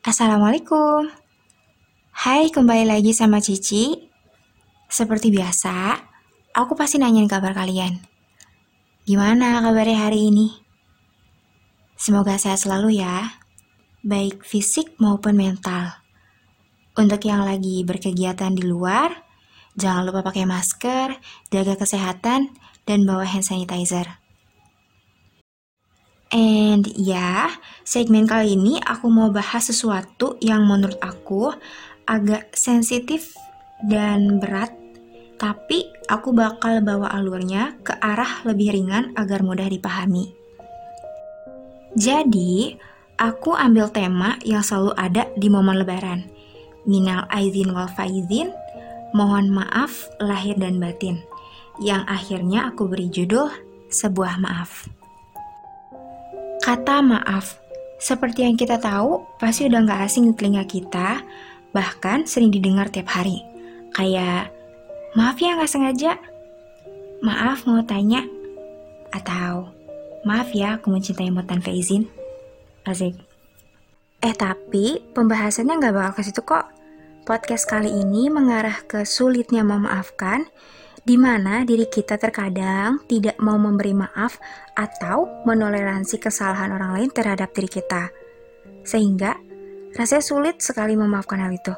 Assalamualaikum. Hai, kembali lagi sama Cici. Seperti biasa, aku pasti nanyain kabar kalian. Gimana kabarnya hari ini? Semoga sehat selalu ya, baik fisik maupun mental. Untuk yang lagi berkegiatan di luar, jangan lupa pakai masker, jaga kesehatan, dan bawa hand sanitizer. And ya, segmen kali ini aku mau bahas sesuatu yang menurut aku agak sensitif dan berat, tapi aku bakal bawa alurnya ke arah lebih ringan agar mudah dipahami. Jadi, aku ambil tema yang selalu ada di momen lebaran. Minal aizin wal faizin, mohon maaf lahir dan batin. Yang akhirnya aku beri judul sebuah maaf. Kata maaf, seperti yang kita tahu, pasti udah gak asing di telinga kita, bahkan sering didengar tiap hari. Kayak, maaf ya gak sengaja, maaf mau tanya, atau maaf ya aku mencintai tanpa izin. Asik. Eh tapi, pembahasannya gak bakal ke situ kok. Podcast kali ini mengarah ke sulitnya memaafkan, di mana diri kita terkadang tidak mau memberi maaf atau menoleransi kesalahan orang lain terhadap diri kita. Sehingga rasanya sulit sekali memaafkan hal itu,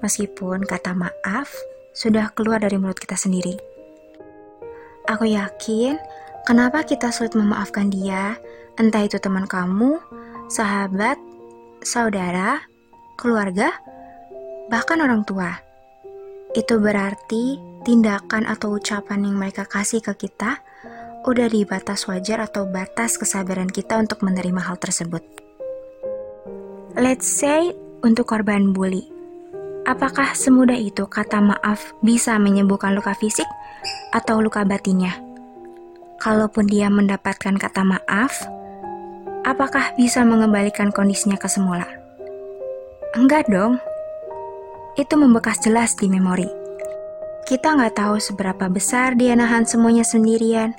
meskipun kata maaf sudah keluar dari mulut kita sendiri. Aku yakin kenapa kita sulit memaafkan dia, entah itu teman kamu, sahabat, saudara, keluarga, bahkan orang tua. Itu berarti tindakan atau ucapan yang mereka kasih ke kita udah di batas wajar atau batas kesabaran kita untuk menerima hal tersebut. Let's say untuk korban bully. Apakah semudah itu kata maaf bisa menyembuhkan luka fisik atau luka batinnya? Kalaupun dia mendapatkan kata maaf, apakah bisa mengembalikan kondisinya ke semula? Enggak dong. Itu membekas jelas di memori. Kita nggak tahu seberapa besar dia nahan semuanya sendirian.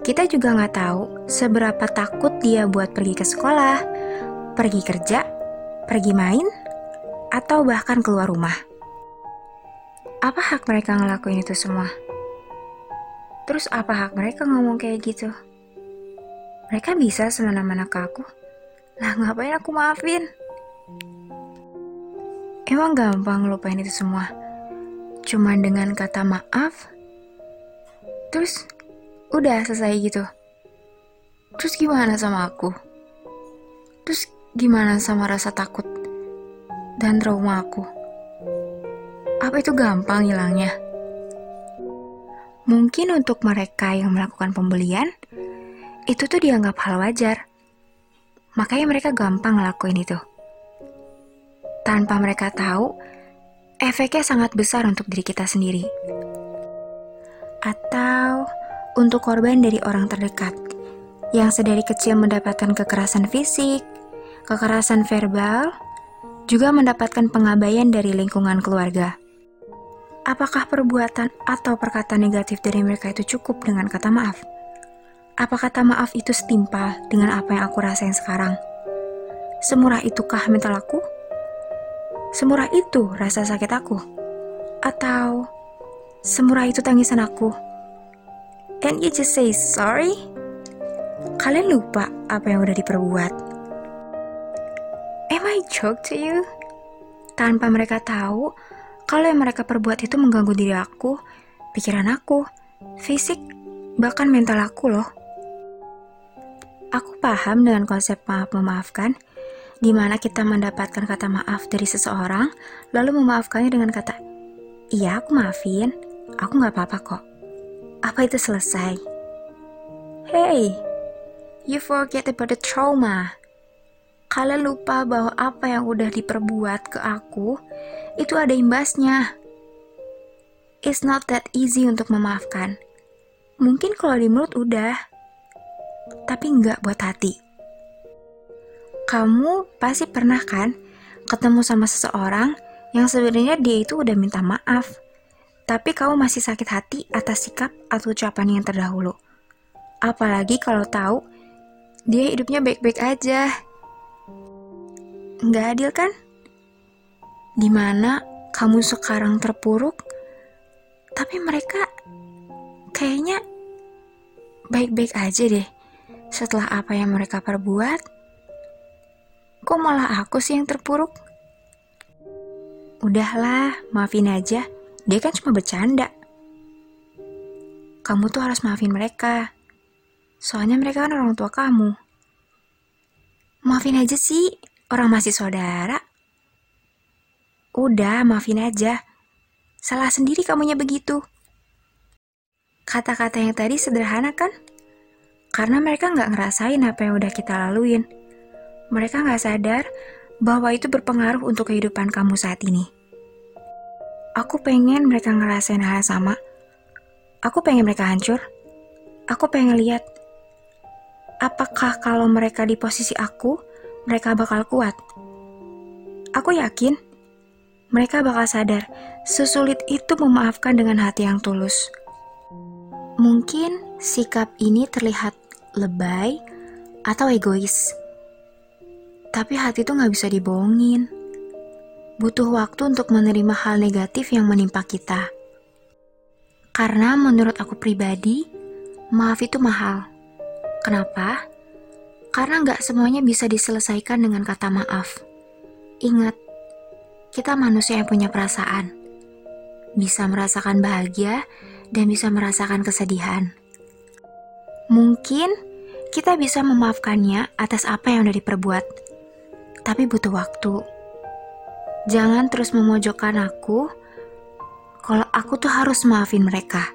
Kita juga nggak tahu seberapa takut dia buat pergi ke sekolah, pergi kerja, pergi main, atau bahkan keluar rumah. Apa hak mereka ngelakuin itu semua? Terus apa hak mereka ngomong kayak gitu? Mereka bisa semena-mena ke aku. Lah ngapain aku maafin? Emang gampang ngelupain itu semua? Cuma dengan kata maaf, terus udah selesai gitu. Terus gimana sama aku? Terus gimana sama rasa takut dan trauma aku? Apa itu gampang hilangnya? Mungkin untuk mereka yang melakukan pembelian, itu tuh dianggap hal wajar. Makanya mereka gampang ngelakuin itu. Tanpa mereka tahu, efeknya sangat besar untuk diri kita sendiri. Atau untuk korban dari orang terdekat yang sedari kecil mendapatkan kekerasan fisik, kekerasan verbal, juga mendapatkan pengabaian dari lingkungan keluarga. Apakah perbuatan atau perkataan negatif dari mereka itu cukup dengan kata maaf? Apa kata maaf itu setimpal dengan apa yang aku rasain sekarang? Semurah itukah mental aku? Semurah itu rasa sakit aku? Atau semurah itu tangisan aku? Can you just say sorry? Kalian lupa apa yang udah diperbuat? Am I joke to you? Tanpa mereka tahu, kalau yang mereka perbuat itu mengganggu diri aku, pikiran aku, fisik, bahkan mental aku loh. Aku paham dengan konsep maaf memaafkan, di mana kita mendapatkan kata maaf dari seseorang, lalu memaafkannya dengan kata, Iya, aku maafin. Aku gak apa-apa kok. Apa itu selesai? Hey, you forget about the trauma. Kalian lupa bahwa apa yang udah diperbuat ke aku, itu ada imbasnya. It's not that easy untuk memaafkan. Mungkin kalau di mulut udah, tapi nggak buat hati. Kamu pasti pernah kan ketemu sama seseorang yang sebenarnya dia itu udah minta maaf, tapi kamu masih sakit hati atas sikap atau ucapan yang terdahulu. Apalagi kalau tahu dia hidupnya baik-baik aja. Nggak adil kan? Di mana kamu sekarang terpuruk, tapi mereka kayaknya baik-baik aja deh setelah apa yang mereka perbuat. Kok malah aku sih yang terpuruk? Udahlah, maafin aja. Dia kan cuma bercanda. Kamu tuh harus maafin mereka. Soalnya mereka kan orang tua kamu. Maafin aja sih, orang masih saudara. Udah, maafin aja. Salah sendiri kamunya begitu. Kata-kata yang tadi sederhana kan? Karena mereka nggak ngerasain apa yang udah kita laluin. Mereka nggak sadar bahwa itu berpengaruh untuk kehidupan kamu saat ini. Aku pengen mereka ngerasain hal sama. Aku pengen mereka hancur. Aku pengen lihat apakah kalau mereka di posisi aku, mereka bakal kuat. Aku yakin mereka bakal sadar sesulit itu memaafkan dengan hati yang tulus. Mungkin sikap ini terlihat lebay atau egois, tapi hati itu nggak bisa dibohongin. Butuh waktu untuk menerima hal negatif yang menimpa kita. Karena menurut aku pribadi, maaf itu mahal. Kenapa? Karena nggak semuanya bisa diselesaikan dengan kata maaf. Ingat, kita manusia yang punya perasaan, bisa merasakan bahagia dan bisa merasakan kesedihan. Mungkin kita bisa memaafkannya atas apa yang udah diperbuat, tapi butuh waktu. Jangan terus memojokkan aku kalau aku tuh harus maafin mereka.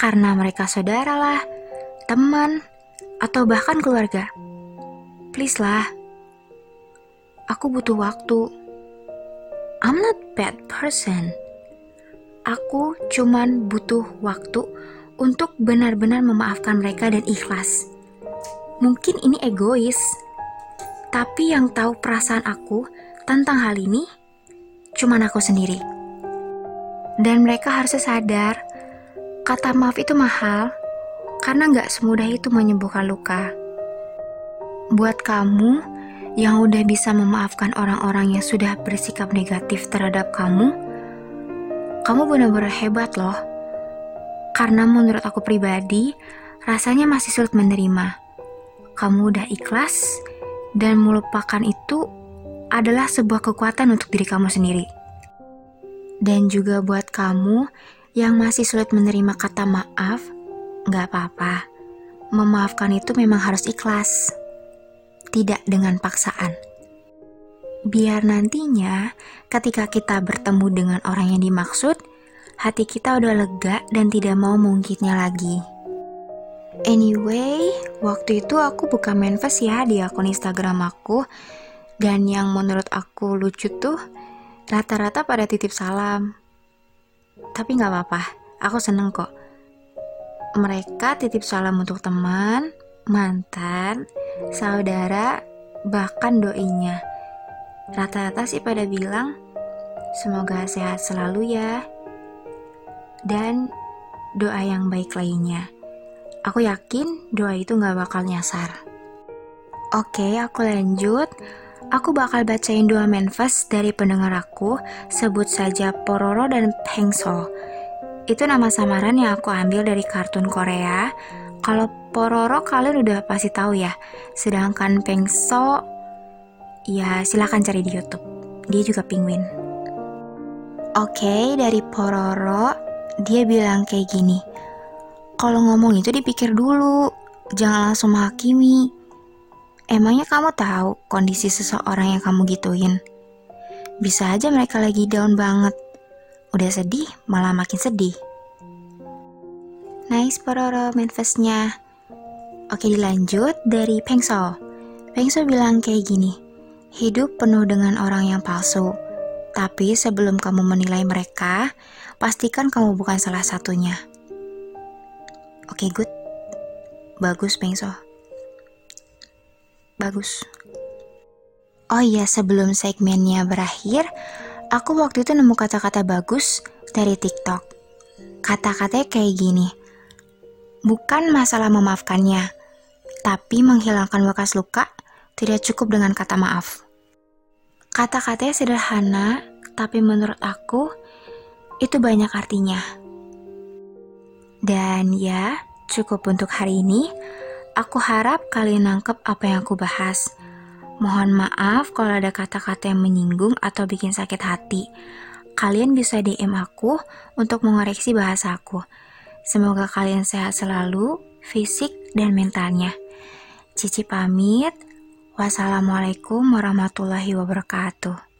Karena mereka saudara lah, teman, atau bahkan keluarga. Please lah, aku butuh waktu I'm not bad person. Aku cuman butuh waktu untuk benar-benar memaafkan mereka dan ikhlas. Mungkin ini egois, tapi yang tahu perasaan aku tentang hal ini cuman aku sendiri. Dan mereka harus sadar, kata maaf itu mahal karena nggak semudah itu menyembuhkan luka. Buat kamu yang udah bisa memaafkan orang-orang yang sudah bersikap negatif terhadap kamu, kamu benar-benar hebat loh. Karena menurut aku pribadi, rasanya masih sulit menerima. Kamu udah ikhlas dan melupakan itu adalah sebuah kekuatan untuk diri kamu sendiri. Dan juga buat kamu yang masih sulit menerima kata maaf, nggak apa-apa. Memaafkan itu memang harus ikhlas tidak dengan paksaan. Biar nantinya ketika kita bertemu dengan orang yang dimaksud, hati kita udah lega dan tidak mau mungkitnya lagi. Anyway, waktu itu aku buka manifest ya di akun Instagram aku, dan yang menurut aku lucu tuh rata-rata pada titip salam. Tapi nggak apa-apa, aku seneng kok. Mereka titip salam untuk teman, mantan, saudara, bahkan doinya. Rata-rata sih pada bilang, semoga sehat selalu ya. Dan doa yang baik lainnya. Aku yakin doa itu gak bakal nyasar. Oke, aku lanjut. Aku bakal bacain dua manifest dari pendengar aku, sebut saja Pororo dan Pengso. Itu nama samaran yang aku ambil dari kartun Korea. Kalau Pororo kalian udah pasti tahu ya. Sedangkan Pengso ya silakan cari di YouTube. Dia juga penguin. Oke, dari Pororo dia bilang kayak gini. Kalau ngomong itu dipikir dulu, jangan langsung menghakimi. Emangnya kamu tahu kondisi seseorang yang kamu gituin? Bisa aja mereka lagi down banget. Udah sedih, malah makin sedih. Nice Pororo manifestnya. Oke dilanjut dari Pengso. Pengso bilang kayak gini, hidup penuh dengan orang yang palsu. Tapi sebelum kamu menilai mereka, pastikan kamu bukan salah satunya. Oke, good. Bagus, Pengso. Bagus. Oh iya, sebelum segmennya berakhir, aku waktu itu nemu kata-kata bagus dari TikTok. Kata-katanya kayak gini. Bukan masalah memaafkannya, tapi menghilangkan bekas luka tidak cukup dengan kata maaf. Kata-katanya sederhana, tapi menurut aku itu banyak artinya. Dan ya, cukup untuk hari ini. Aku harap kalian nangkep apa yang aku bahas. Mohon maaf kalau ada kata-kata yang menyinggung atau bikin sakit hati. Kalian bisa DM aku untuk mengoreksi bahasaku. Semoga kalian sehat selalu, fisik dan mentalnya. Cici pamit. Wassalamualaikum warahmatullahi wabarakatuh.